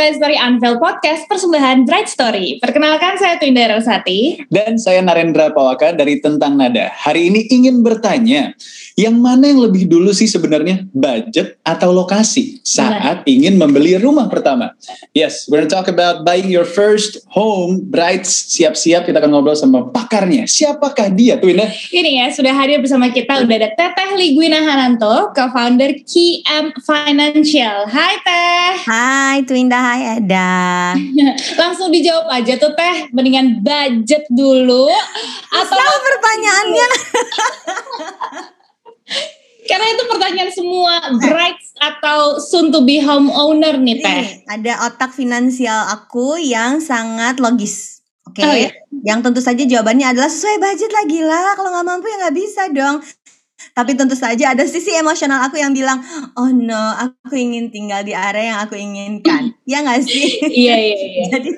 Bright Story Unveiled Podcast persembahan Bright Story. Perkenalkan saya Twinda Rosati. Dan saya Narendra Pawaka dari Tentang Nada. Hari ini ingin bertanya, yang mana yang lebih dulu sih sebenarnya budget atau lokasi saat ingin membeli rumah pertama? Yes, we're gonna talk about buying your first home. Bright, siap-siap kita akan ngobrol sama pakarnya. Siapakah dia, Twinda? Ini ya, sudah hadir bersama kita udah ada Teteh Ligwina Hananto, co-founder KM Financial. Hai Teh. Hai Twinda, hai Eda. Langsung dijawab aja tuh Teh, mendingan budget dulu atau pertanyaannya? karena itu pertanyaan semua bright atau soon to be homeowner nih Teh. Ada otak finansial aku yang sangat logis. Oke, Oh, iya. yang tentu saja jawabannya adalah sesuai budget lah gila. Kalau nggak mampu ya nggak bisa dong. Tapi tentu saja ada sisi emosional aku yang bilang, oh no, aku ingin tinggal di area yang aku inginkan. ya nggak sih? Iya iya iya. Jadi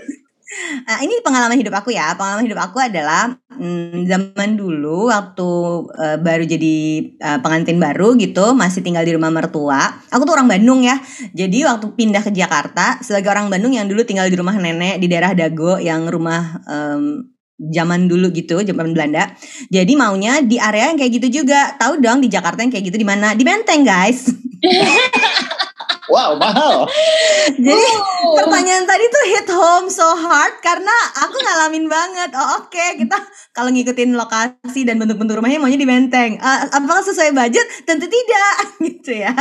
Nah, ini pengalaman hidup aku ya. Pengalaman hidup aku adalah hmm, zaman dulu waktu eh, baru jadi eh, pengantin baru gitu, masih tinggal di rumah mertua. Aku tuh orang Bandung ya. Jadi waktu pindah ke Jakarta sebagai orang Bandung yang dulu tinggal di rumah nenek di daerah Dago yang rumah em, zaman dulu gitu, zaman Belanda. Jadi maunya di area yang kayak gitu juga. Tahu dong di Jakarta yang kayak gitu di mana? Di Menteng, guys. Wow, mahal. Jadi Oh. pertanyaan tadi tuh hit home so hard karena aku ngalamin banget. Oh oke kita kalau ngikutin lokasi dan bentuk-bentuk rumahnya maunya di Menteng. Eh, apakah sesuai budget? Tentu tidak gitu ya.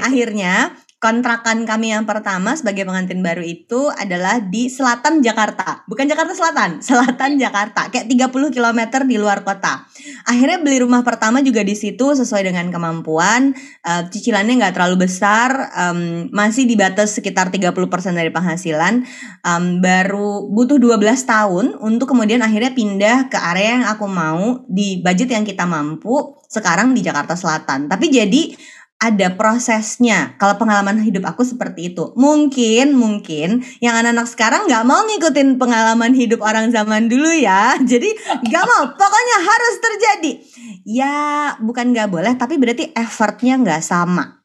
Akhirnya kontrakan kami yang pertama sebagai pengantin baru itu adalah di selatan Jakarta. Bukan Jakarta Selatan, selatan Jakarta. Kayak 30 km di luar kota. Akhirnya beli rumah pertama juga di situ sesuai dengan kemampuan. Eh, cicilannya nggak terlalu besar, em, masih di batas sekitar 30% dari penghasilan. Em, baru butuh 12 tahun untuk kemudian akhirnya pindah ke area yang aku mau di budget yang kita mampu sekarang di Jakarta Selatan. Tapi jadi ada prosesnya. Kalau pengalaman hidup aku seperti itu, mungkin mungkin yang anak-anak sekarang nggak mau ngikutin pengalaman hidup orang zaman dulu ya. Jadi nggak mau, pokoknya harus terjadi. Ya bukan nggak boleh, tapi berarti effortnya nggak sama.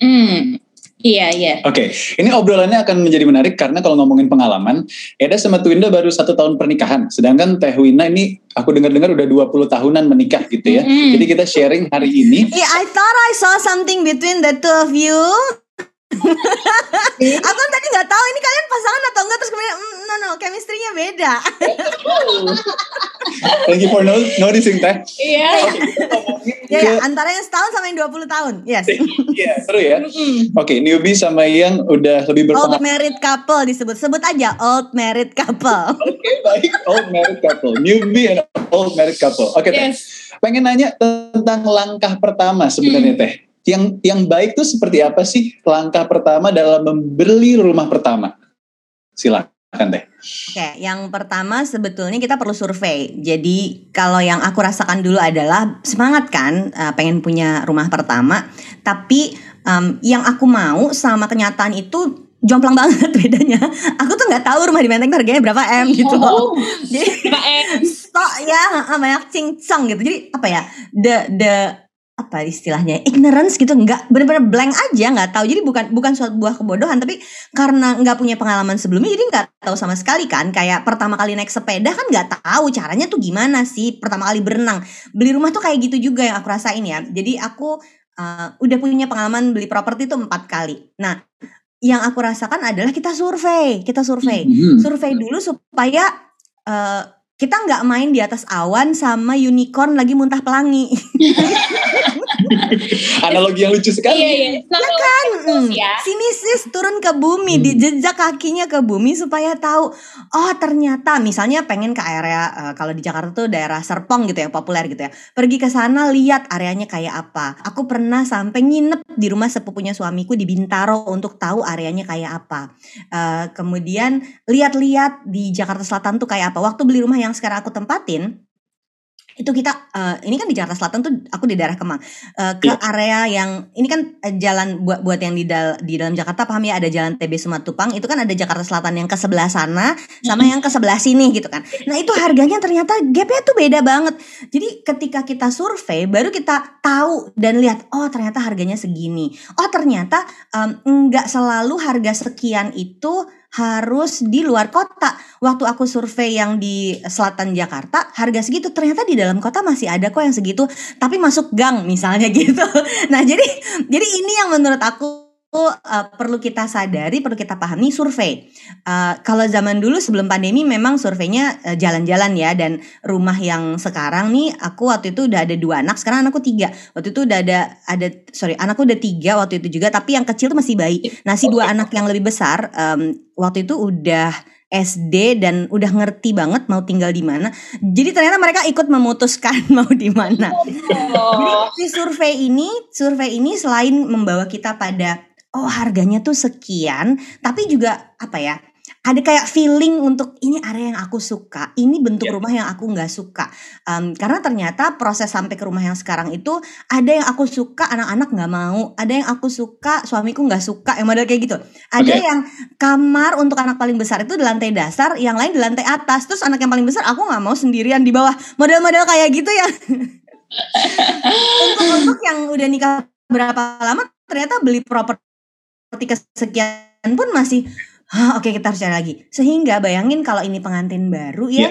Hmm. Iya iya. Oke, ini obrolannya akan menjadi menarik karena kalau ngomongin pengalaman, Eda sama Twinda baru satu tahun pernikahan, sedangkan Teh Wina ini aku dengar-dengar udah 20 tahunan menikah gitu ya. Mm-mm. Jadi kita sharing hari ini. Yeah, I thought I saw something between the two of you. Aku tadi nggak tahu ini kalian pasangan atau enggak terus kemudian mm, no no chemistry-nya beda. Thank you for no- noticing Teh. Iya. Ya, ya, ke- antara yang setahun sama yang 20 tahun. Yes. Iya, seru ya. Oke, newbie sama yang udah lebih Old berpengalaman. married couple disebut. Sebut aja old married couple. Oke, baik. Old married couple. Newbie and old married couple. Oke, Teh. Yes. Pengen nanya tentang langkah pertama sebenarnya Teh. Yang yang baik tuh seperti apa sih langkah pertama dalam membeli rumah pertama? Silakan Teh. Oke, yang pertama sebetulnya kita perlu survei. Jadi kalau yang aku rasakan dulu adalah semangat kan, eh, pengen punya rumah pertama. Tapi em, yang aku mau sama kenyataan itu jomplang banget bedanya. Aku tuh nggak tahu rumah di Menteng harganya berapa m gitu Oh. loh. Jadi Pak M. stok ya banyak cincang gitu. Jadi apa ya? The the apa istilahnya ignorance gitu nggak bener-bener blank aja nggak tahu. Jadi bukan bukan suatu buah kebodohan tapi karena nggak punya pengalaman sebelumnya jadi nggak tahu sama sekali kan. Kayak pertama kali naik sepeda kan nggak tahu caranya tuh gimana sih. Pertama kali berenang beli rumah tuh kayak gitu juga yang aku rasain ya. Jadi aku uh, udah punya pengalaman beli properti tuh empat kali. Nah yang aku rasakan adalah kita survei kita survei. Hmm. survei dulu supaya eh, kita nggak main di atas awan sama unicorn lagi muntah pelangi. Analogi yang lucu sekali. Iya iya. Nah, kan? terus Mm. ya. Sini sis turun ke bumi, Hmm. dijejak kakinya ke bumi supaya tahu. Oh ternyata misalnya pengen ke area eh, kalau di Jakarta tuh daerah Serpong gitu ya populer gitu ya. Pergi ke sana lihat areanya kayak apa. Aku pernah sampai nginep di rumah sepupunya suamiku di Bintaro untuk tahu areanya kayak apa. Eh, kemudian lihat-lihat di Jakarta Selatan tuh kayak apa. Waktu beli rumah yang sekarang aku tempatin itu kita uh, ini kan di Jakarta Selatan tuh aku di daerah Kemang. Uh, ke Iya. area yang ini kan uh, jalan buat buat yang di dal- di dalam Jakarta paham ya? Ada jalan TB Sumatupang itu kan ada Jakarta Selatan yang ke sebelah sana sama yang ke sebelah sini gitu kan. Nah itu harganya ternyata gapnya tuh beda banget. Jadi ketika kita survei baru kita tahu dan lihat oh ternyata harganya segini. Oh ternyata um, nggak selalu harga sekian itu harus di luar kota. Waktu aku survei yang di selatan Jakarta harga segitu ternyata di dalam kota masih ada kok yang segitu tapi masuk gang misalnya gitu. Nah jadi jadi ini yang menurut aku uh, perlu kita sadari perlu kita pahami survei. Uh, kalau zaman dulu sebelum pandemi memang surveinya uh, jalan-jalan ya dan rumah yang sekarang nih aku waktu itu udah ada dua anak sekarang anakku tiga. Waktu itu udah ada ada sorry anakku udah tiga waktu itu juga tapi yang kecil tuh masih bayi. Nah si dua anak yang lebih besar um, waktu itu udah SD dan udah ngerti banget mau tinggal di mana. Jadi ternyata mereka ikut memutuskan mau di mana. Jadi si survei ini, survei ini selain membawa kita pada oh harganya tuh sekian, tapi juga apa ya? Ada kayak feeling untuk ini area yang aku suka, ini bentuk Ya. rumah yang aku nggak suka. Em, karena ternyata proses sampai ke rumah yang sekarang itu ada yang aku suka, anak-anak nggak mau, ada yang aku suka, suamiku nggak suka, yang model kayak gitu. Ada Oke. yang kamar untuk anak paling besar itu di lantai dasar, yang lain di lantai atas. Terus anak yang paling besar aku nggak mau sendirian di bawah. Model-model kayak gitu ya. untuk untuk yang udah nikah berapa lama ternyata beli properti kesekian pun masih "Hah, oke kita harus cari lagi. Sehingga bayangin kalau ini pengantin baru ya Iya.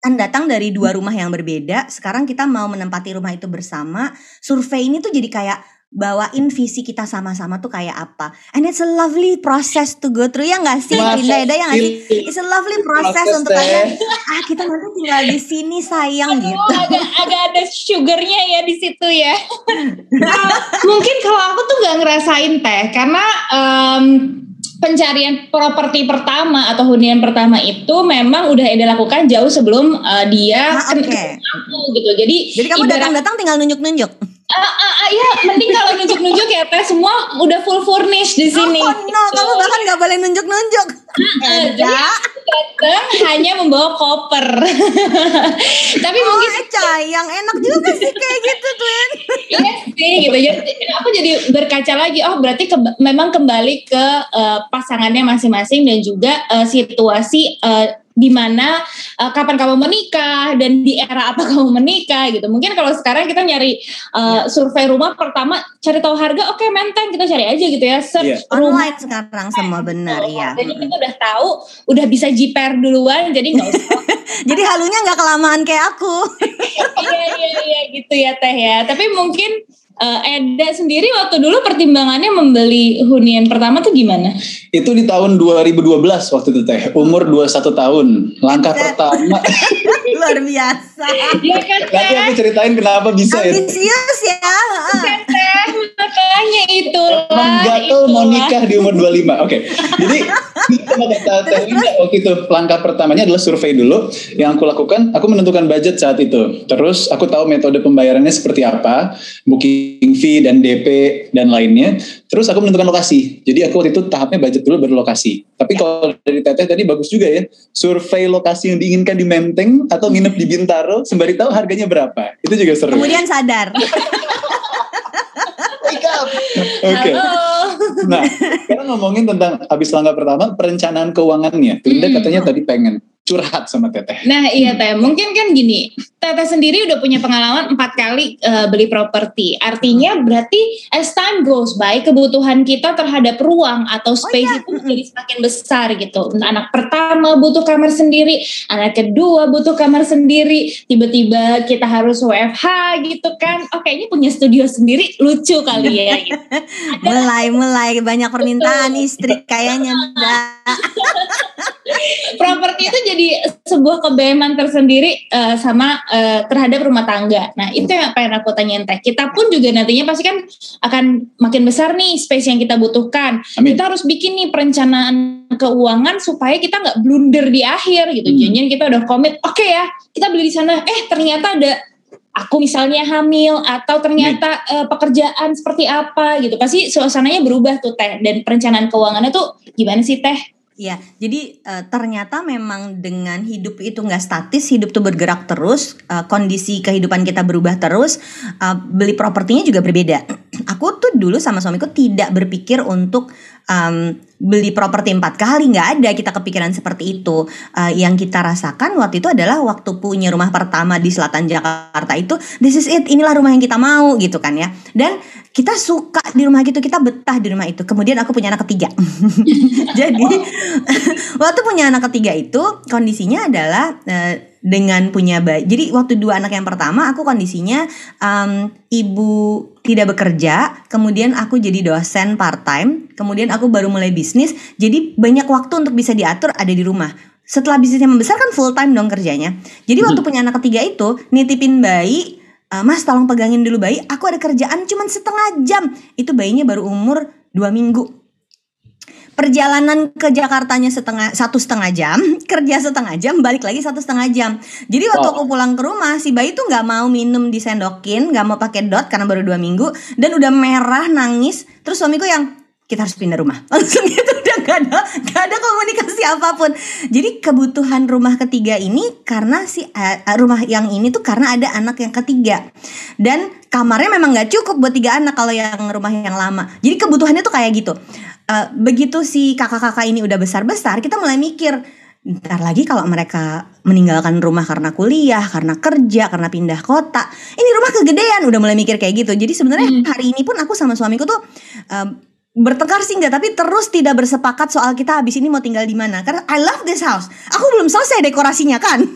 kan datang dari dua rumah yang berbeda. Sekarang kita mau menempati rumah itu bersama. Survei ini tuh jadi kayak bawain visi kita sama-sama tuh kayak apa. And it's a lovely process to go through ya nggak sih? Dinda Eda ya nggak sih? sih? It's a lovely process Proses untuk kalian. Ah kita nanti tinggal di sini sayang Aduh, gitu. agak agak ada sugarnya ya di situ ya. Nah, mungkin kalau aku tuh nggak ngerasain teh, karena em, pencarian properti pertama atau hunian pertama itu memang udah Eda lakukan jauh sebelum eh, dia Ah, aku gitu. Jadi, Jadi kamu ibarat- datang-datang tinggal nunjuk-nunjuk. Ah, ah, ah, ya mending kalau nunjuk-nunjuk ya teh semua udah full furnish di sini. Oh no, kamu bahkan nggak boleh nunjuk-nunjuk. Eh, aku datang hanya membawa koper. Tapi Oh, mungkin eh, sayang enak juga sih kayak gitu Twin. Iya sih gitu. Jadi aku jadi berkaca lagi. Oh berarti ke- memang kembali ke eh, pasangannya masing-masing dan juga eh, situasi eh, di mana eh, kapan kamu menikah dan di era apa kamu menikah gitu. Mungkin kalau sekarang kita nyari eh, survei rumah pertama cari tahu harga, oke menteng kita cari aja gitu ya. Search Iya. rumah. Online sekarang semua benar ya. Jadi kita udah tahu, udah bisa jiper duluan, jadi nggak usah Jadi halunya nggak kelamaan kayak aku. iya iya iya gitu ya teh ya. Tapi mungkin eh, Eda sendiri waktu dulu pertimbangannya membeli hunian pertama tuh gimana? Itu di tahun 2012 waktu itu teh. Umur 21 tahun. Langkah Buset. pertama. Luar biasa. Iya kan Nanti aku ceritain kenapa bisa ya. Ambisius ya. Kan, makanya itu Emang gatel mau nikah di umur 25. Oke. Jadi sama kata Teh Linda waktu itu langkah pertamanya adalah survei dulu. Yang aku lakukan, aku menentukan budget saat itu. Terus aku tahu metode pembayarannya seperti apa, booking fee dan DP dan lainnya. Terus aku menentukan lokasi. Jadi aku waktu itu tahapnya budget dulu baru lokasi. Tapi kalau dari Teteh tadi bagus juga ya. Survei lokasi yang diinginkan di Menteng atau nginep di Bintaro, sembari tahu harganya berapa. Itu juga seru. Kemudian sadar. Oke. Halo. Nah, sekarang ngomongin tentang habis langkah pertama perencanaan keuangannya. Linda Hmm. katanya tadi pengen curhat sama Teteh. Nah iya teh, mungkin kan gini, Teteh sendiri udah punya pengalaman empat kali eh, beli properti. Artinya berarti as time goes by, kebutuhan kita terhadap ruang atau space iya, itu menjadi semakin besar gitu. Anak pertama butuh kamar sendiri, anak kedua butuh kamar sendiri. Tiba-tiba kita harus WFH gitu kan. Oh kayaknya punya studio sendiri lucu kali ya. gitu. Mulai mulai banyak permintaan istri kayaknya properti itu jadi sebuah kebeman tersendiri eh, sama eh, terhadap rumah tangga. Nah itu yang pengen aku tanyain teh. Kita pun juga nantinya pasti kan akan makin besar nih space yang kita butuhkan. Amin. Kita harus bikin nih perencanaan keuangan supaya kita nggak blunder di akhir gitu. Hmm. Janjian kita udah komit, oke ya kita beli di sana. Eh ternyata ada aku misalnya hamil atau ternyata eh, pekerjaan seperti apa gitu. Pasti suasananya berubah tuh teh. Dan perencanaan keuangannya tuh gimana sih teh? Ya, jadi uh, ternyata memang dengan hidup itu nggak statis, hidup tuh bergerak terus, uh, kondisi kehidupan kita berubah terus, uh, beli propertinya juga berbeda. Aku tuh dulu sama suamiku tidak berpikir untuk um, beli properti empat kali, nggak ada kita kepikiran seperti itu. Uh, yang kita rasakan waktu itu adalah waktu punya rumah pertama di selatan Jakarta itu, this is it, inilah rumah yang kita mau gitu kan ya. Dan kita suka di rumah gitu, kita betah di rumah itu. Kemudian aku punya anak ketiga. Jadi waktu punya anak ketiga itu kondisinya adalah uh, dengan punya bayi. Jadi waktu dua anak yang pertama aku kondisinya um, ibu tidak bekerja, kemudian aku jadi dosen part time, kemudian aku baru mulai bisnis. Jadi banyak waktu untuk bisa diatur ada di rumah. Setelah bisnisnya membesar kan full time dong kerjanya. Jadi waktu punya anak ketiga itu nitipin bayi uh, mas tolong pegangin dulu bayi aku ada kerjaan cuman setengah jam itu bayinya baru umur dua minggu perjalanan ke Jakartanya setengah satu setengah jam kerja setengah jam balik lagi satu setengah jam. Jadi waktu oh. aku pulang ke rumah si bayi tuh nggak mau minum disendokin nggak mau pakai dot karena baru dua minggu dan udah merah nangis. Terus suamiku yang kita harus pindah rumah. Langsung gitu udah gak ada gak ada komunikasi apa pun. Jadi kebutuhan rumah ketiga ini karena si uh, rumah yang ini tuh karena ada anak yang ketiga. Dan kamarnya memang nggak cukup buat tiga anak kalau yang rumah yang lama. Jadi kebutuhannya tuh kayak gitu uh, begitu si kakak-kakak ini udah besar-besar kita mulai mikir ntar lagi kalau mereka meninggalkan rumah karena kuliah, karena kerja, karena pindah kota, ini rumah kegedean, udah mulai mikir kayak gitu. Jadi sebenarnya hmm. hari ini pun aku sama suamiku tuh uh, bertengkar sih enggak tapi terus tidak bersepakat soal kita habis ini mau tinggal di mana. Karena I love this house. Aku belum selesai dekorasinya kan?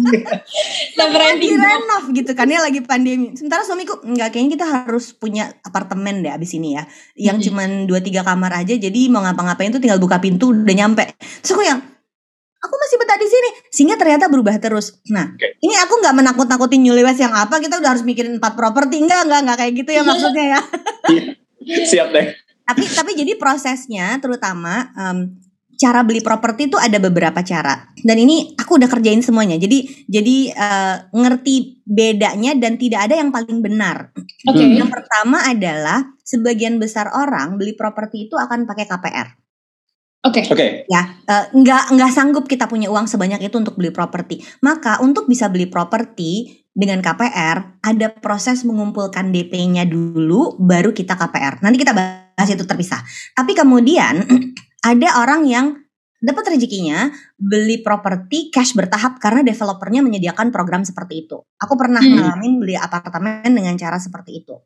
Lagi renov. gitu kan ya lagi pandemi. Sementara suamiku enggak kayaknya kita harus punya apartemen deh abis ini ya. Yang hmm. cuman dua tiga kamar aja jadi mau ngapa-ngapain tuh tinggal buka pintu udah nyampe. Terus aku yang aku masih betah di sini. Sehingga ternyata berubah terus. Nah okay. ini aku nggak menakut-nakutin newlyweds yang apa kita udah harus mikirin empat properti. Enggak enggak enggak kayak gitu ya maksudnya ya. Siap deh tapi tapi jadi prosesnya terutama um, cara beli properti itu ada beberapa cara dan ini aku udah kerjain semuanya jadi jadi uh, ngerti bedanya dan tidak ada yang paling benar. Okay. Yang pertama adalah sebagian besar orang beli properti itu akan pakai KPR. Oke. Okay. Oke. Okay. Ya, uh, nggak nggak sanggup kita punya uang sebanyak itu untuk beli properti. Maka untuk bisa beli properti dengan KPR ada proses mengumpulkan DP-nya dulu baru kita KPR. Nanti kita bahas itu terpisah. Tapi kemudian ada orang yang dapat rezekinya beli properti cash bertahap karena developernya menyediakan program seperti itu. Aku pernah hmm. ngalamin beli apartemen dengan cara seperti itu.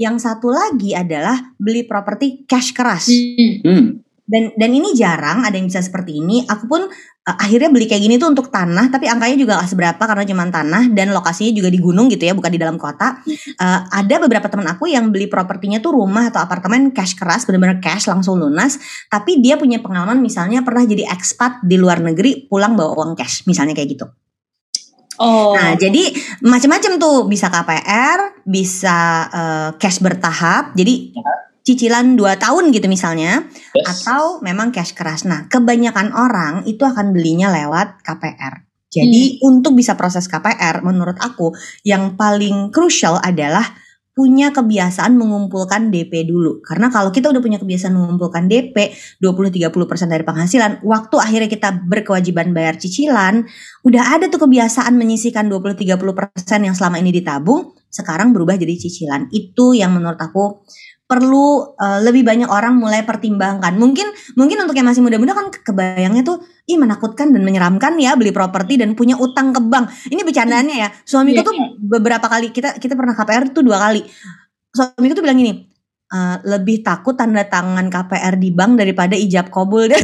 Yang satu lagi adalah beli properti cash keras. Hmm dan dan ini jarang ada yang bisa seperti ini aku pun uh, akhirnya beli kayak gini tuh untuk tanah tapi angkanya juga gak seberapa karena cuma tanah dan lokasinya juga di gunung gitu ya bukan di dalam kota uh, ada beberapa teman aku yang beli propertinya tuh rumah atau apartemen cash keras benar-benar cash langsung lunas tapi dia punya pengalaman misalnya pernah jadi expat di luar negeri pulang bawa uang cash misalnya kayak gitu Oh. Nah, jadi macam-macam tuh bisa KPR, bisa uh, cash bertahap. Jadi cicilan 2 tahun gitu misalnya yes. atau memang cash keras. Nah, kebanyakan orang itu akan belinya lewat KPR. Jadi hmm. untuk bisa proses KPR menurut aku yang paling krusial adalah punya kebiasaan mengumpulkan DP dulu. Karena kalau kita udah punya kebiasaan mengumpulkan DP 20-30% dari penghasilan, waktu akhirnya kita berkewajiban bayar cicilan, udah ada tuh kebiasaan menyisihkan 20-30% yang selama ini ditabung, sekarang berubah jadi cicilan. Itu yang menurut aku perlu uh, lebih banyak orang mulai pertimbangkan. Mungkin mungkin untuk yang masih muda-muda kan kebayangnya tuh ih menakutkan dan menyeramkan ya beli properti dan punya utang ke bank. Ini bercandaannya ya. Suamiku yeah, tuh yeah. beberapa kali kita kita pernah KPR tuh dua kali. Suamiku tuh bilang gini, uh, lebih takut tanda tangan KPR di bank daripada ijab kabul deh.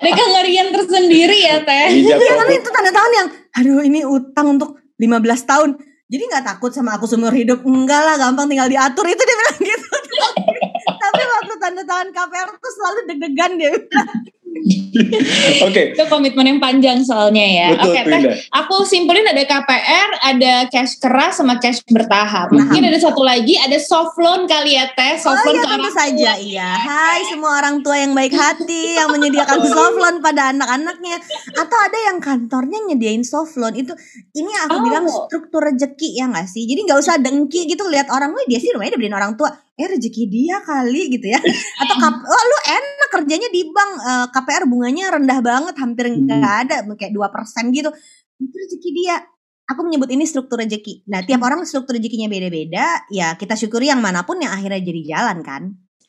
Ada kengerian tersendiri ya teh. Iya karena itu tanda tangan yang, aduh ini utang untuk 15 tahun jadi nggak takut sama aku seumur hidup? Enggak lah gampang tinggal diatur itu dia bilang gitu. Tapi waktu tanda tangan KPR tuh selalu deg-degan dia bilang Oke. Okay. Itu komitmen yang panjang soalnya ya. Oke, okay, teh. Aku simpulin ada KPR, ada cash keras sama cash bertahap. Mungkin ada satu lagi, ada soft loan kali ya teh. Soft oh, loan iya, tentu saja iya. Hai semua orang tua yang baik hati yang menyediakan soft loan pada anak-anaknya atau ada yang kantornya nyediain soft loan itu ini aku oh. bilang struktur rezeki ya nggak sih. Jadi nggak usah dengki gitu lihat orang, wah dia sih rumahnya dibeliin orang tua eh rezeki dia kali gitu ya atau kap, oh kerjanya di bank uh, KPR bunganya rendah banget hampir Hmm. nggak ada kayak dua persen gitu. Itu rezeki dia. Aku menyebut ini struktur rezeki. Nah tiap orang struktur rezekinya beda-beda ya kita syukuri yang mana pun yang akhirnya jadi jalan kan?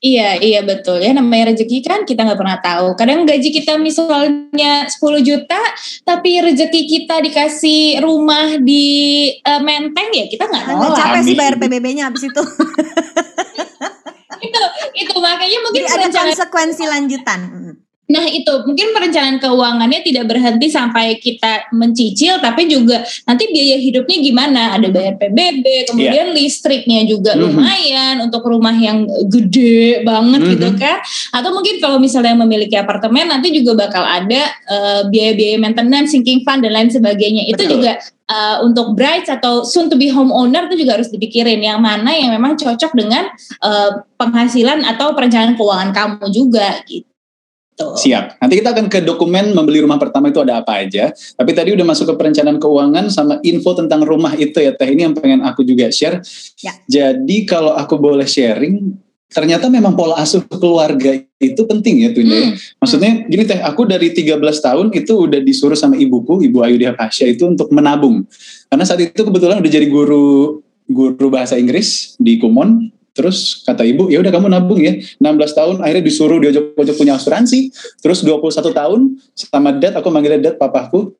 Iya, iya betul. Ya namanya rezeki kan kita nggak pernah tahu. Kadang gaji kita misalnya 10 juta, tapi rezeki kita dikasih rumah di eh, Menteng ya kita nggak tahu. nggak capek sih bayar PBB-nya habis itu Itu itu makanya mungkin jadi ada perencanaan konsekuensi lanjutan Mm. Nah itu mungkin perencanaan keuangannya tidak berhenti sampai kita mencicil, tapi juga nanti biaya hidupnya gimana? Ada bayar PBB, kemudian listriknya juga Mhm. lumayan untuk rumah yang gede banget Mhm. gitu kan? Atau mungkin kalau misalnya memiliki apartemen nanti juga bakal ada eh, biaya-biaya maintenance, sinking fund dan lain sebagainya. Itu Betul. juga eh, untuk brides atau soon to be homeowner itu juga harus dipikirin yang mana yang memang cocok dengan eh, penghasilan atau perencanaan keuangan kamu juga gitu. Siap. Nanti kita akan ke dokumen membeli rumah pertama itu ada apa aja. Tapi tadi udah masuk ke perencanaan keuangan sama info tentang rumah itu ya Teh. Ini yang pengen aku juga share. Ya. Jadi kalau aku boleh sharing, ternyata memang pola asuh keluarga itu penting ya Tunda. ya. Hmm. Maksudnya gini Teh, aku dari 13 tahun itu udah disuruh sama ibuku, Ibu Ayudhya Pasha itu untuk menabung. Karena saat itu kebetulan udah jadi guru guru bahasa Inggris di Kumon. Terus kata ibu, ya udah kamu nabung ya. 16 tahun akhirnya disuruh diajak-ajak punya asuransi. Terus 21 tahun sama dad, aku manggilnya dad papaku.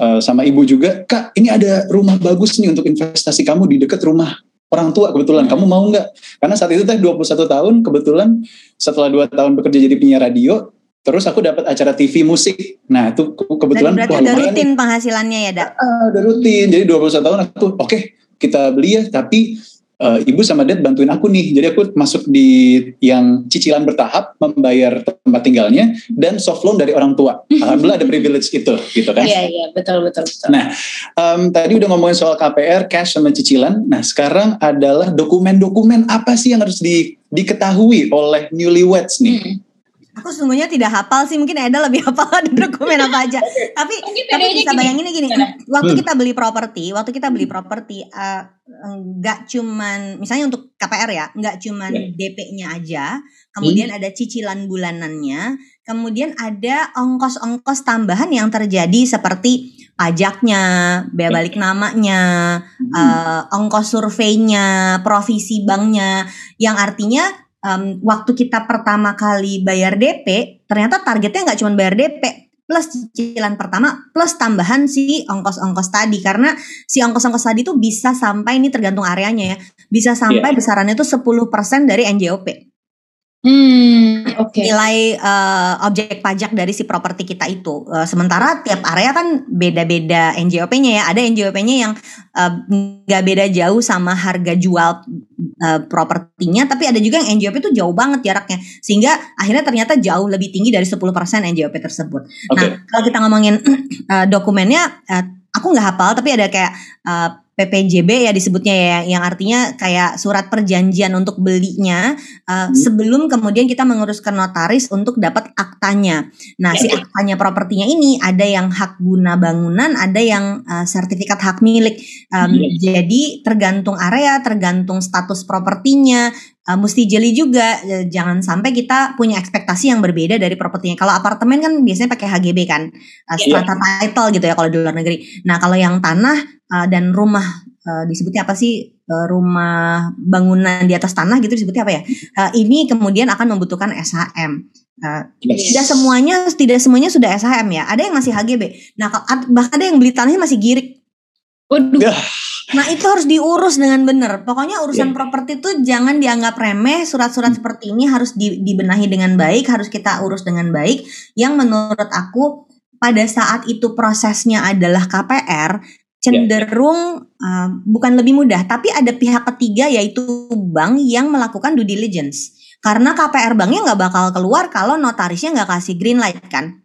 eh, sama ibu juga, kak ini ada rumah bagus nih untuk investasi kamu di dekat rumah orang tua kebetulan. Kamu mau nggak? Karena saat itu teh 21 tahun kebetulan setelah 2 tahun bekerja jadi penyiar radio, terus aku dapat acara TV musik. Nah itu ke- Dan kebetulan berarti udah rutin penghasilannya ya dak Ah, udah rutin. Jadi 21 tahun aku oke kita beli ya tapi eh, ibu sama dad bantuin aku nih. Jadi aku masuk di yang cicilan bertahap membayar tempat tinggalnya dan soft loan dari orang tua. Alhamdulillah ada privilege itu gitu kan. Iya iya betul betul betul. Nah, em, tadi udah ngomongin soal KPR, cash sama cicilan. Nah, sekarang adalah dokumen-dokumen apa sih yang harus di- diketahui oleh newlyweds nih? Hmm. Aku sungguhnya tidak hapal sih, mungkin Eda lebih hafal ada dokumen apa aja. Tapi tapi bisa gini. bayanginnya gini, waktu Hmm. kita beli properti, waktu kita beli properti eh, nggak cuman misalnya untuk KPR ya, nggak cuman Ya. DP-nya aja, kemudian ada cicilan bulanannya, kemudian ada ongkos-ongkos tambahan yang terjadi seperti pajaknya, Ya. balik namanya, Hmm. eh, ongkos surveinya, provisi banknya, yang artinya em, waktu kita pertama kali bayar DP, ternyata targetnya nggak cuma bayar DP plus cicilan pertama plus tambahan si ongkos-ongkos tadi. Karena si ongkos-ongkos tadi tuh bisa sampai ini tergantung areanya ya bisa sampai besarannya tuh 10% dari NJOP Hmm, oke. nilai eh, objek pajak dari si properti kita itu. Eh, sementara tiap area kan beda-beda NJOP-nya ya. Ada NJOP-nya yang eh, nggak beda jauh sama harga jual eh, propertinya, tapi ada juga yang NJOP itu jauh banget jaraknya. Sehingga akhirnya ternyata jauh lebih tinggi dari 10% NJOP tersebut. Oke. Nah, kalau kita ngomongin eh, dokumennya, eh, aku nggak hafal, tapi ada kayak eh, PPJB ya disebutnya ya, yang artinya kayak surat perjanjian untuk belinya uh, Hmm. sebelum kemudian kita mengurus ke notaris untuk dapat aktanya. Nah, si Ya. aktanya propertinya ini ada yang hak guna bangunan, ada yang uh, sertifikat hak milik. Um, Jadi tergantung area, tergantung status propertinya. uh, mesti jeli juga, eh, jangan sampai kita punya ekspektasi yang berbeda dari propertinya. Kalau apartemen kan biasanya pakai HGB kan, uh, Iya. strata title gitu ya kalau di luar negeri. Nah kalau yang tanah uh, dan rumah uh, disebutnya apa sih uh, rumah bangunan di atas tanah gitu disebutnya apa ya? Uh, ini kemudian akan membutuhkan SHM. Uh, Yes. tidak semuanya tidak semuanya sudah SHM ya. Ada yang masih HGB. Nah bahkan ada yang beli tanahnya masih girik. Waduh. Nah itu harus diurus dengan benar. Pokoknya urusan Iya. properti itu jangan dianggap remeh. Surat-surat seperti ini harus di- dibenahi dengan baik, harus kita urus dengan baik. Yang menurut aku pada saat itu prosesnya adalah KPR cenderung uh, bukan lebih mudah, tapi ada pihak ketiga yaitu bank yang melakukan due diligence. Karena KPR banknya nggak bakal keluar kalau notarisnya nggak kasih green light kan.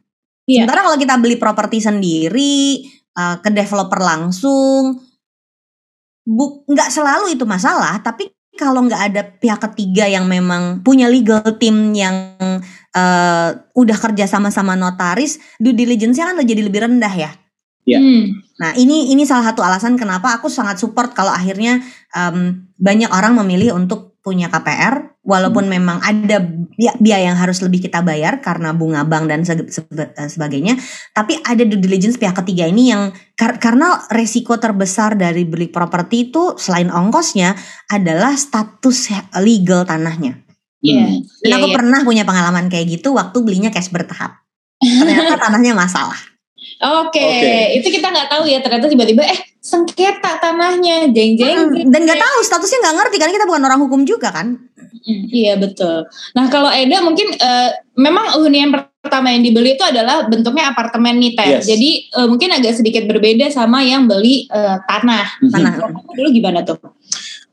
Iya. Sementara kalau kita beli properti sendiri uh, ke developer langsung, nggak selalu itu masalah. Tapi kalau nggak ada pihak ketiga yang memang punya legal team yang uh, udah kerja sama-sama notaris, due diligence-nya kan jadi lebih rendah ya. Ya. Hmm. Nah ini ini salah satu alasan kenapa aku sangat support kalau akhirnya um, banyak orang memilih untuk punya KPR walaupun memang ada bi- biaya yang harus lebih kita bayar karena bunga bank dan eh, sebagainya tapi ada due diligence pihak ketiga ini yang kar- karena resiko terbesar dari beli properti itu selain ongkosnya adalah status legal tanahnya Iya. Hmm. dan aku iya. pernah punya pengalaman kayak gitu waktu belinya cash bertahap ternyata tanahnya masalah Oke, Oke. itu kita nggak tahu ya ternyata tiba-tiba eh sengketa tanahnya, jeng-jeng. Mm, dan nggak tahu statusnya nggak ngerti karena kita bukan orang hukum juga kan Mm, Iya betul. Nah kalau Eda mungkin eh, memang hunian pertama yang dibeli itu adalah bentuknya apartemen nih Teh. Yes. Jadi eh, mungkin agak sedikit berbeda sama yang beli eh, tanah. Tanah Kalau kamu dulu gimana tuh?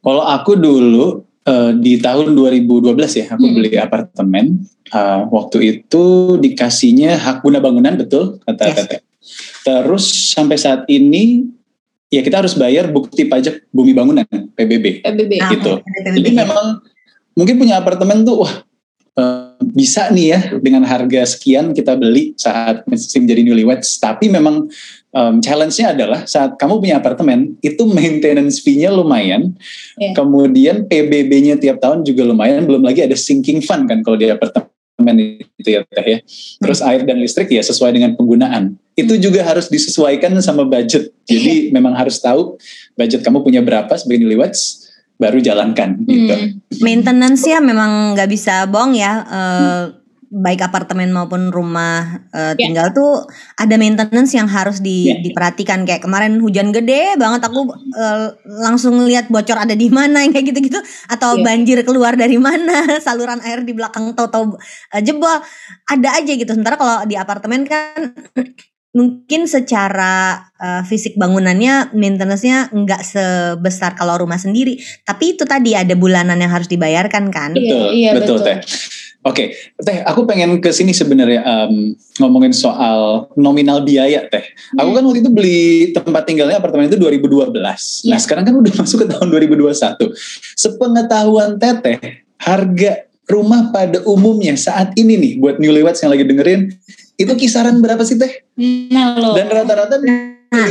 Kalau aku dulu eh, di tahun 2012 ya, aku Hmm. beli apartemen. Eh, waktu itu dikasihnya hak guna bangunan betul kata Yes. Teteh. Terus sampai saat ini ya kita harus bayar bukti pajak bumi bangunan PBB. PBB. Gitu. ada Jadi memang mungkin punya apartemen tuh wah eh, bisa nih ya dengan harga sekian kita beli saat masih menjadi newlyweds. Tapi memang em, challenge-nya adalah saat kamu punya apartemen itu maintenance fee-nya lumayan, Iya. kemudian PBB-nya tiap tahun juga lumayan. Belum lagi ada sinking fund kan kalau di apartemen itu ya teh ya. Terus air dan listrik ya sesuai dengan penggunaan. Itu juga harus disesuaikan sama budget. Jadi memang harus tahu budget kamu punya berapa sebagai newlyweds baru jalankan gitu. Hmm. maintenance ya memang nggak bisa bohong ya eh, baik apartemen maupun rumah eh, Ya. tinggal tuh ada maintenance yang harus di- Ya. diperhatikan kayak kemarin hujan gede banget aku eh, langsung lihat bocor ada di mana yang kayak gitu-gitu atau Ya. banjir keluar dari mana saluran air di belakang tahu-tahu eh, jebol ada aja gitu sementara kalau di apartemen kan mungkin secara eh, fisik bangunannya maintenance-nya nggak sebesar kalau rumah sendiri tapi itu tadi ada bulanan yang harus dibayarkan kan Iya, Betul, iya, betul, betul. Teh. Oke, Teh, aku pengen ke sini sebenarnya em, ngomongin soal nominal biaya, Teh. Aku Hmm. kan waktu itu beli tempat tinggalnya apartemen itu 2012. Nah, Iya. sekarang kan udah masuk ke tahun 2021. Sepengetahuan Teteh, harga rumah pada umumnya saat ini nih buat newlyweds yang lagi dengerin itu kisaran berapa sih, Teh? Nah. Dan rata-rata Nah.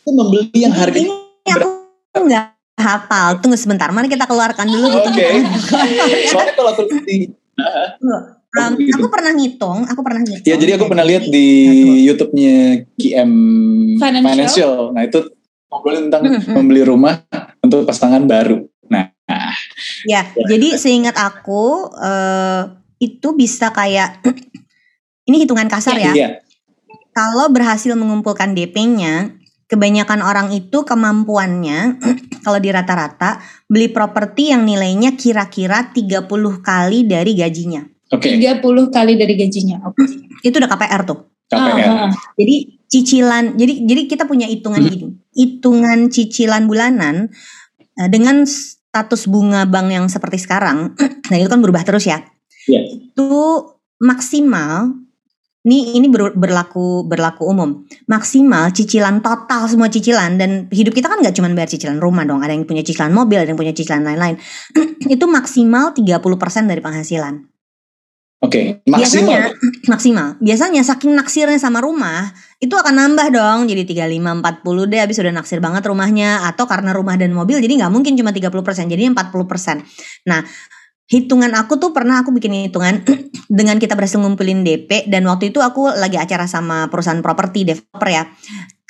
itu membeli yang harganya ini aku nggak hafal tunggu sebentar mari kita keluarkan dulu Oke. Soalnya kalau aku di Um, aku pernah ngitung aku pernah ngitung Ya jadi aku pernah lihat di YouTube-nya KM Financial. Financial. Nah itu ngobrolin tentang membeli rumah untuk pasangan baru. Nah, ya jadi seingat aku eh, itu bisa kayak ini hitungan kasar ya iya. kalau berhasil mengumpulkan DP-nya, kebanyakan orang itu kemampuannya kalau di rata-rata beli properti yang nilainya kira-kira 30 kali dari gajinya. Oke, 30 kali dari gajinya. Oke. Itu udah KPR tuh. KPR. Ah, ah. Jadi cicilan, jadi jadi kita punya hitungan Hmm. gini. Hitungan cicilan bulanan eh, dengan status bunga bank yang seperti sekarang, dan itu kan berubah terus ya. Iya. Itu maksimal ini ini ber- berlaku berlaku umum. Maksimal cicilan total semua cicilan dan hidup kita kan nggak cuma bayar cicilan rumah dong, ada yang punya cicilan mobil, ada yang punya cicilan lain-lain. itu maksimal 30% dari penghasilan. Oke, Biasanya maksimal. maksimal. Biasanya saking naksirnya sama rumah, itu akan nambah dong jadi 35 40 deh habis udah naksir banget rumahnya atau karena rumah dan mobil jadi nggak mungkin cuma 30%, jadinya 40%. Nah, hitungan aku tuh pernah aku bikin hitungan dengan kita berhasil ngumpulin DP dan waktu itu aku lagi acara sama perusahaan properti developer ya.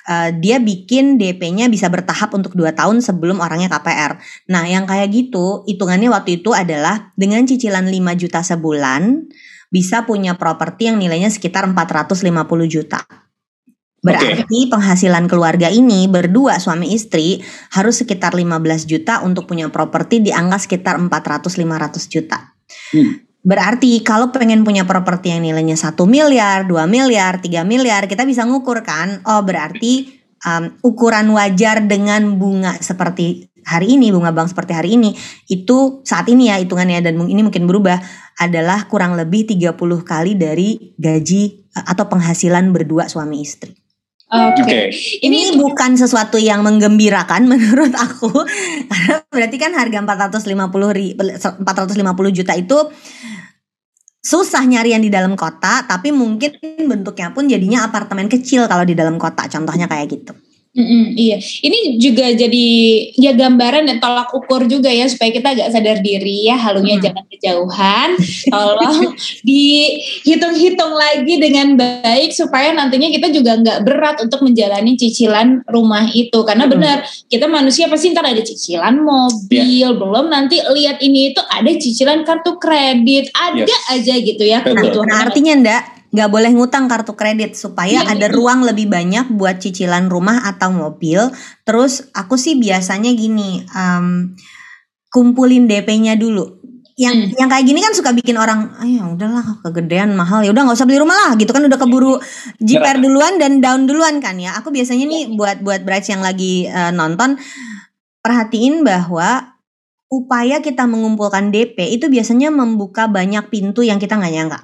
Eh, dia bikin DP-nya bisa bertahap untuk 2 tahun sebelum orangnya KPR. Nah, yang kayak gitu, hitungannya waktu itu adalah dengan cicilan 5 juta sebulan bisa punya properti yang nilainya sekitar 450 juta. Berarti penghasilan keluarga ini berdua suami istri harus sekitar 15 juta untuk punya properti di angka sekitar 400-500 juta. Hmm. Berarti kalau pengen punya properti yang nilainya 1 miliar, 2 miliar, 3 miliar, kita bisa ngukur kan, oh berarti um, ukuran wajar dengan bunga seperti hari ini, bunga bank seperti hari ini, itu saat ini ya hitungannya dan ini mungkin berubah adalah kurang lebih 30 kali dari gaji atau penghasilan berdua suami istri. Oke. Oke. Ini bukan sesuatu yang menggembirakan menurut aku karena berarti kan harga 450 ri, 450 juta itu susah nyari yang di dalam kota tapi mungkin bentuknya pun jadinya apartemen kecil kalau di dalam kota contohnya kayak gitu. Mm-mm, iya, ini juga jadi ya gambaran dan tolak ukur juga ya supaya kita agak sadar diri ya halunya Hmm. jangan kejauhan. Tolong dihitung-hitung lagi dengan baik supaya nantinya kita juga nggak berat untuk menjalani cicilan rumah itu karena Hmm. benar kita manusia pasti ntar ada cicilan mobil belum nanti lihat ini itu ada cicilan kartu kredit ada Yes. aja gitu ya Betul. kebutuhan. Nah artinya ndak nggak boleh ngutang kartu kredit supaya Iya. ada ruang lebih banyak buat cicilan rumah atau mobil. Terus aku sih biasanya gini, em, kumpulin DP-nya dulu. Yang yang kayak gini kan suka bikin orang, ah ya udahlah kegedean mahal ya udah nggak usah beli rumah lah gitu kan udah keburu JPR duluan dan down duluan kan ya. Aku biasanya nih buat buat brides yang lagi eh, nonton perhatiin bahwa upaya kita mengumpulkan DP itu biasanya membuka banyak pintu yang kita nggak nyangka.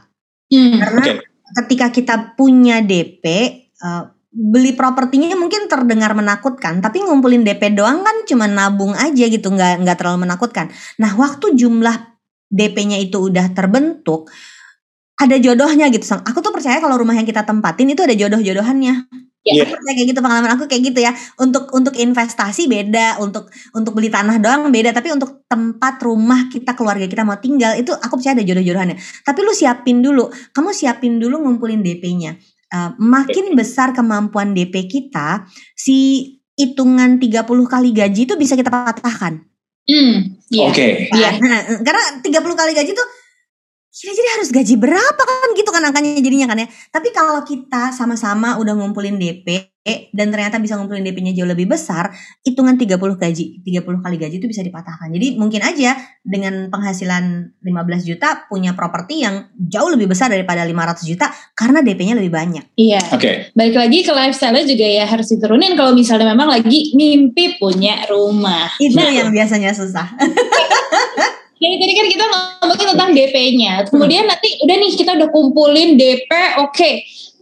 Hmm. Karena Oke. Ketika kita punya DP, eh, beli propertinya mungkin terdengar menakutkan, tapi ngumpulin DP doang kan cuma nabung aja gitu, nggak nggak terlalu menakutkan. Nah, waktu jumlah DP-nya itu udah terbentuk, ada jodohnya gitu. Aku tuh percaya kalau rumah yang kita tempatin itu ada jodoh-jodohannya. Iya. Aku percaya kayak gitu pengalaman aku kayak gitu ya. Untuk untuk investasi beda, untuk untuk beli tanah doang beda, tapi untuk tempat rumah kita keluarga kita mau tinggal itu aku percaya ada jodoh-jodohannya. Tapi lu siapin dulu, kamu siapin dulu ngumpulin DP-nya. Eh, makin besar kemampuan DP kita, si hitungan 30 kali gaji itu bisa kita patahkan. Hmm, iya. Oke. Iya. Nah, karena 30 kali gaji tuh kira jadi harus gaji berapa kan gitu kan angkanya jadinya kan ya. Tapi kalau kita sama-sama udah ngumpulin DP dan ternyata bisa ngumpulin DP-nya jauh lebih besar, hitungan 30 gaji, 30 kali gaji itu bisa dipatahkan. Jadi mungkin aja dengan penghasilan 15 juta punya properti yang jauh lebih besar daripada 500 juta karena DP-nya lebih banyak. Iya. Oke. Balik lagi ke lifestyle juga ya harus diturunin kalau misalnya memang lagi mimpi punya rumah. Itu Nah, yang biasanya susah. Jadi tadi kan kita ngomongin tentang DP-nya. Kemudian nanti udah nih kita udah kumpulin DP, oke.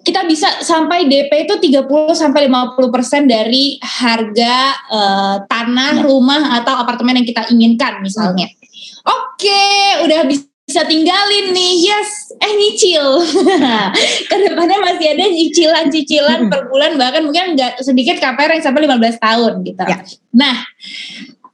Kita bisa sampai DP itu 30 sampai 50% dari harga eh, tanah, Nah. rumah atau apartemen yang kita inginkan misalnya. Oke, udah bisa tinggalin nih. Yes, eh nyicil. Ke depannya masih ada cicilan-cicilan Mm-mm. per bulan bahkan mungkin nggak sedikit KPR yang sampai 15 tahun gitu. Ya. Nah,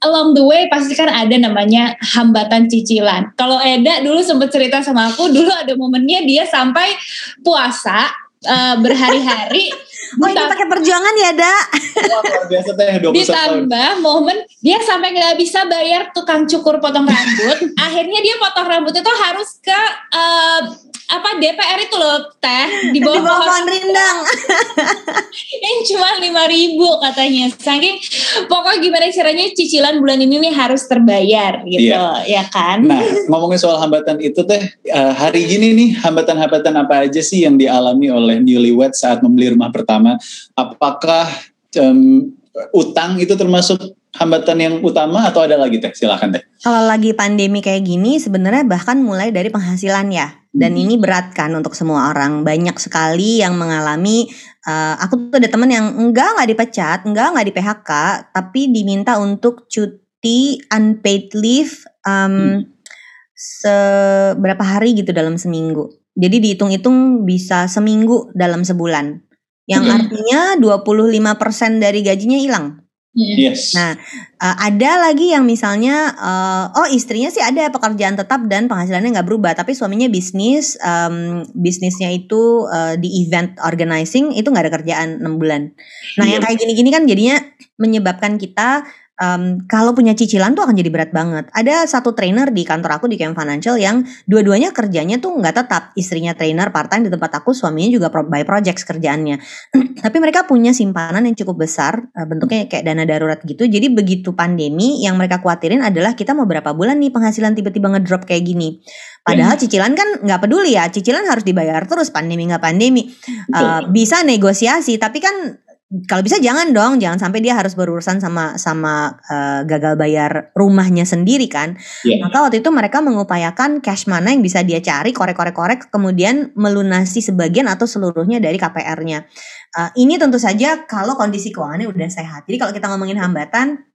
along the way pasti kan ada namanya hambatan cicilan. Kalau Eda dulu sempat cerita sama aku, dulu ada momennya dia sampai puasa eh, berhari-hari Oh ini pakai perjuangan ya, Da? Wah, biasa teh 21 tahun. ditambah momen dia sampai nggak bisa bayar tukang cukur potong rambut. Akhirnya dia potong rambut itu harus ke eh, apa DPR itu loh teh? Di Di bawah bawah pohon pohon rindang. yang cuma lima ribu katanya. Saking pokoknya gimana caranya cicilan bulan ini nih harus terbayar gitu ya kan? Nah, ngomongin soal hambatan itu teh, eh, hari gini nih hambatan-hambatan apa aja sih yang dialami oleh newlywed saat membeli rumah pertama? Apakah em, utang itu termasuk hambatan yang utama atau ada lagi teh? Silakan teh. Kalau lagi pandemi kayak gini sebenarnya bahkan mulai dari penghasilan ya. Dan Hmm. ini berat kan untuk semua orang. Banyak sekali yang mengalami eh, aku tuh ada temen yang enggak nggak dipecat, enggak nggak di PHK, tapi diminta untuk cuti unpaid leave em, seberapa hari gitu dalam seminggu. Jadi dihitung-hitung bisa seminggu dalam sebulan. Yang Hmm. artinya 25% dari gajinya hilang. Yes. Nah, Uh, ada lagi yang misalnya, uh, oh istrinya sih ada pekerjaan tetap dan penghasilannya nggak berubah, tapi suaminya bisnis, um, bisnisnya itu uh, di event organizing itu nggak ada kerjaan 6 bulan. Nah yang Iya. kayak gini-gini kan jadinya menyebabkan kita um, kalau punya cicilan tuh akan jadi berat banget. Ada satu trainer di kantor aku di Camp Financial yang dua-duanya kerjanya tuh nggak tetap, istrinya trainer part time di tempat aku, suaminya juga pro- by projects kerjaannya. Tapi mereka punya simpanan yang cukup besar, uh, bentuknya kayak dana darurat gitu. Jadi begitu pandemi, yang mereka khawatirin adalah kita mau berapa bulan nih penghasilan tiba-tiba ngedrop kayak gini. Padahal cicilan kan nggak peduli ya, cicilan harus dibayar terus pandemi nggak pandemi. Uh, bisa negosiasi, tapi kan kalau bisa jangan dong, jangan sampai dia harus berurusan sama sama uh, gagal bayar rumahnya sendiri kan. Iya. Maka waktu itu mereka mengupayakan cash mana yang bisa dia cari, korek-korek-korek, kemudian melunasi sebagian atau seluruhnya dari KPR-nya. Uh, ini tentu saja kalau kondisi keuangannya udah sehat. Jadi kalau kita ngomongin hambatan,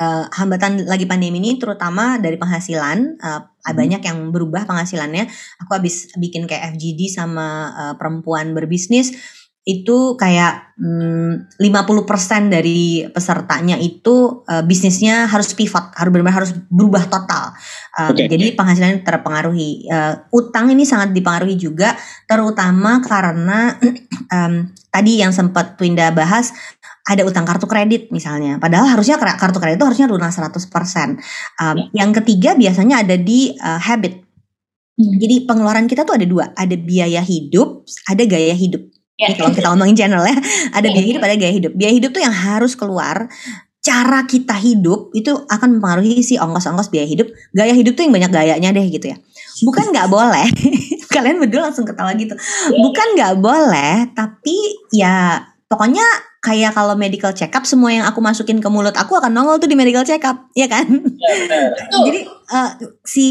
uh, hambatan lagi pandemi ini terutama dari penghasilan, uh, banyak yang berubah penghasilannya. Aku habis bikin kayak FGD sama uh, perempuan berbisnis itu kayak hmm, 50% dari pesertanya itu uh, bisnisnya harus pivot, harus benar-benar harus berubah total. Um, Oke. Jadi penghasilannya terpengaruhi. Uh, utang ini sangat dipengaruhi juga, terutama karena um, tadi yang sempat Twinda bahas ada utang kartu kredit misalnya. Padahal harusnya kar- kartu kredit itu harusnya lunas 100%. Um, Yang ketiga biasanya ada di uh, habit. Hmm. Jadi pengeluaran kita tuh ada dua, ada biaya hidup, ada gaya hidup. Ya. Ini kalau kita ngomongin channel ya, ada Ya. biaya hidup, ada gaya hidup. Biaya hidup tuh yang harus keluar. Cara kita hidup itu akan mempengaruhi si ongkos-ongkos biaya hidup. Gaya hidup tuh yang banyak gayanya deh gitu ya. Bukan nggak boleh. Kalian berdua langsung ketawa gitu. Bukan nggak boleh, tapi ya pokoknya kayak kalau medical check up semua yang aku masukin ke mulut aku akan nongol tuh di medical check up, ya kan? Betul. Jadi eh, si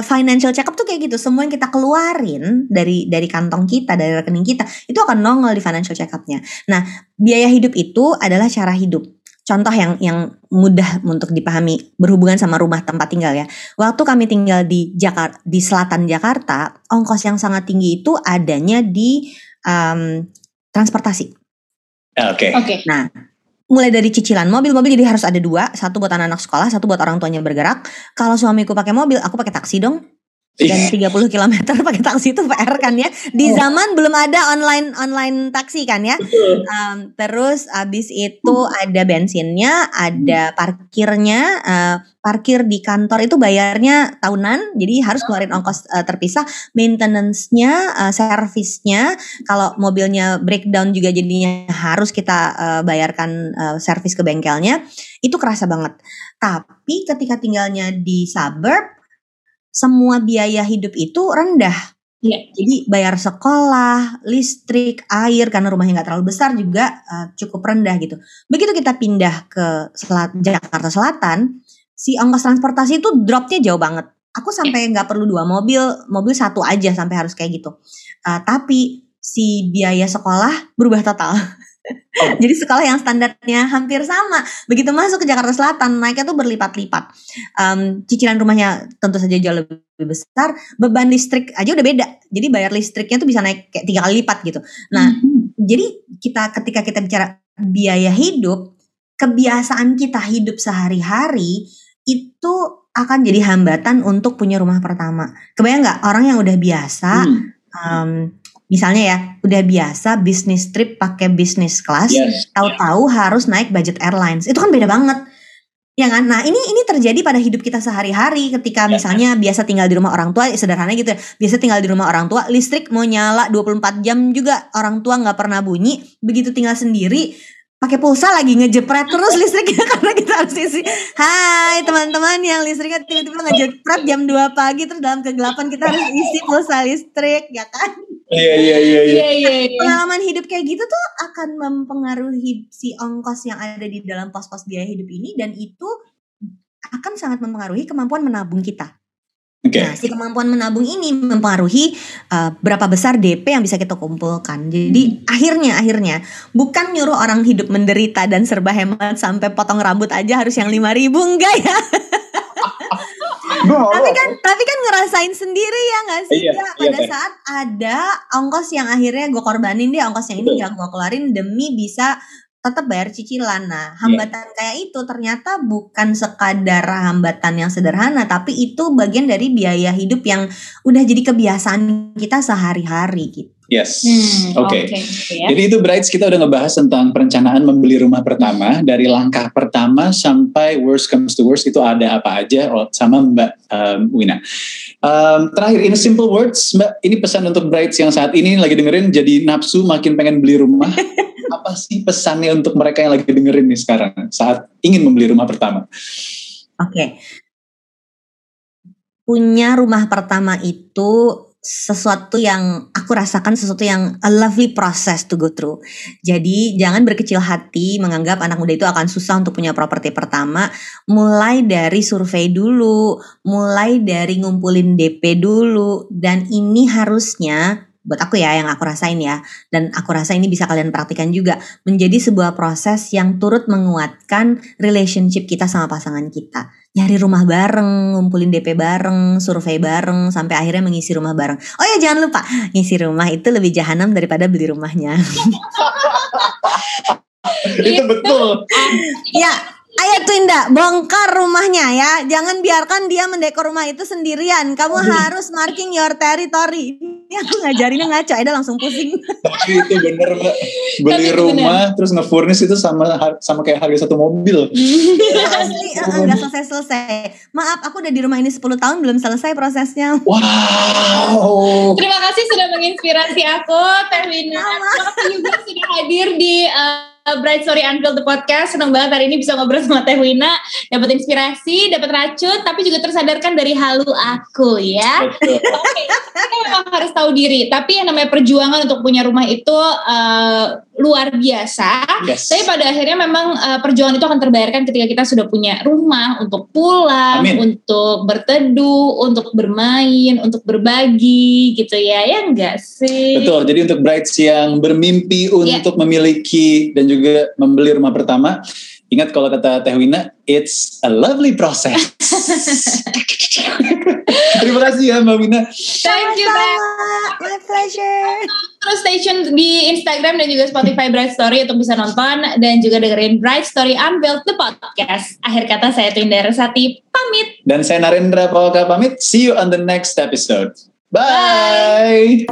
financial check up tuh kayak gitu. Semua yang kita keluarin dari dari kantong kita, dari rekening kita, itu akan nongol di financial check upnya. Nah, biaya hidup itu adalah cara hidup. Contoh yang yang mudah untuk dipahami berhubungan sama rumah tempat tinggal ya. Waktu kami tinggal di Jakarta di selatan Jakarta, ongkos yang sangat tinggi itu adanya di em, transportasi. Ah, Oke. Oke. Nah, mulai dari cicilan mobil-mobil jadi harus ada dua, satu buat anak-anak sekolah, satu buat orang tuanya bergerak. Kalau suamiku pakai mobil, aku pakai taksi dong. Dan 30 km pakai taksi itu PR kan ya. Di Oh. zaman belum ada online online taksi kan ya. Um, terus abis itu ada bensinnya, ada parkirnya, eh, parkir di kantor itu bayarnya tahunan, jadi harus keluarin ongkos eh, terpisah, maintenance-nya, eh, servisnya, kalau mobilnya breakdown juga jadinya harus kita eh, bayarkan eh, servis ke bengkelnya, itu kerasa banget. Tapi ketika tinggalnya di suburb, semua biaya hidup itu rendah. Iya. Jadi bayar sekolah, listrik, air karena rumahnya nggak terlalu besar juga eh, cukup rendah gitu. Begitu kita pindah ke selat, Jakarta Selatan, si ongkos transportasi itu dropnya jauh banget. Aku sampai nggak perlu dua mobil, mobil satu aja sampai harus kayak gitu. Eh, tapi si biaya sekolah berubah total. Jadi sekolah yang standarnya hampir sama, begitu masuk ke Jakarta Selatan naiknya tuh berlipat-lipat. Em, cicilan rumahnya tentu saja jauh lebih besar, beban listrik aja udah beda. Jadi bayar listriknya tuh bisa naik kayak tiga kali lipat gitu. Nah, Mhm. jadi kita ketika kita bicara biaya hidup, kebiasaan kita hidup sehari-hari itu akan jadi hambatan untuk punya rumah pertama. Kebayang nggak orang yang udah biasa, Hmm, misalnya ya, udah biasa bisnis trip pakai bisnis class, Yes. tahu-tahu harus naik budget airlines, itu kan beda banget. Ya kan? Nah ini ini terjadi pada hidup kita sehari-hari ketika Ya. misalnya biasa tinggal di rumah orang tua sederhana gitu ya biasa tinggal di rumah orang tua listrik mau nyala 24 jam juga orang tua nggak pernah bunyi begitu tinggal sendiri pakai pulsa lagi ngejepret terus listriknya karena kita harus isi Hai teman-teman yang listriknya tiba-tiba ngejepret jam 2 pagi terus dalam kegelapan kita harus isi pulsa listrik ya kan Iya iya iya. iya. Iya iya iya. pengalaman hidup kayak gitu tuh akan mempengaruhi si ongkos yang ada di dalam pos-pos biaya hidup ini dan itu akan sangat mempengaruhi kemampuan menabung kita. Oke. Nah, si kemampuan menabung ini mempengaruhi uh, berapa besar DP yang bisa kita kumpulkan. Jadi akhirnya akhirnya bukan nyuruh orang hidup menderita dan serba hemat sampai potong rambut aja harus yang 5000 ribu enggak ya. tapi kan tapi kan ngerasain sendiri ya nggak sih Iya, Ya, iya, pada Teh. saat ada ongkos yang akhirnya gue korbanin deh ongkos yang ini gak gue keluarin demi bisa tetap bayar cicilan. Nah, Iya. hambatan kayak itu ternyata bukan sekadar hambatan yang sederhana, tapi itu bagian dari biaya hidup yang udah jadi kebiasaan kita sehari-hari gitu. Yes. Hmm, Oke. Oke. gitu ya. Jadi itu Brights kita udah ngebahas tentang perencanaan membeli rumah pertama dari langkah pertama sampai worst comes to worst itu ada apa aja sama Mbak um, Wina. Um, terakhir in simple words Mbak ini pesan untuk Brights yang saat ini lagi dengerin jadi nafsu makin pengen beli rumah. apa sih pesannya untuk mereka yang lagi dengerin nih sekarang saat ingin membeli rumah pertama? Oke. Punya rumah pertama itu sesuatu yang aku rasakan sesuatu yang a lovely process to go through. Jadi jangan berkecil hati menganggap anak muda itu akan susah untuk punya properti pertama. Mulai dari survei dulu, mulai dari ngumpulin DP dulu dan ini harusnya buat aku ya yang aku rasain ya dan aku rasa ini bisa kalian praktikan juga menjadi sebuah proses yang turut menguatkan relationship kita sama pasangan kita. nyari rumah bareng, ngumpulin DP bareng, survei bareng, sampai akhirnya mengisi rumah bareng. Oh ya jangan lupa, ngisi rumah itu lebih jahanam daripada beli rumahnya. itu betul. ya, Ayo Twinda, bongkar rumahnya ya. Jangan biarkan dia mendekor rumah itu sendirian. Kamu harus marking your territory. Ini aku ngajarinnya ngaco, Aida langsung pusing. Tapi itu bener mbak. Beli Tapi rumah terus ngefurnis itu sama sama kayak harga satu mobil. Iya, Asli, nggak selesai-selesai. Maaf, aku udah di rumah ini 10 tahun belum selesai prosesnya. Wow. Terima kasih sudah menginspirasi aku, Teh Wina. Terima kasih juga sudah hadir di uh, Bright Story Unveiled the Podcast. Senang banget hari ini bisa ngobrol sama Teh Wina. Dapat inspirasi, dapat racun, tapi juga tersadarkan dari halu aku ya. Oke, kita memang harus tahu diri. Tapi yang namanya perjuangan untuk punya rumah itu uh, luar biasa. Yes. Tapi pada akhirnya memang uh, perjuangan itu akan terbayarkan ketika kita sudah punya rumah untuk pulang, Amin. untuk berteduh, untuk bermain, untuk berbagi gitu ya. Ya enggak sih? Betul. Jadi untuk brides yang bermimpi Iya. untuk memiliki dan juga membeli rumah pertama, ingat kalau kata Teh Wina, it's a lovely process. Terima kasih ya Mbak Wina. Thank you. Sama-sama, my pleasure. Terus stay tune di Instagram dan juga Spotify Bright Story untuk bisa nonton dan juga dengerin Bright Story Unveiled the podcast. Akhir kata saya Twinda Resati pamit. Dan saya Narendra Pawaka pamit. See you on the next episode. Bye.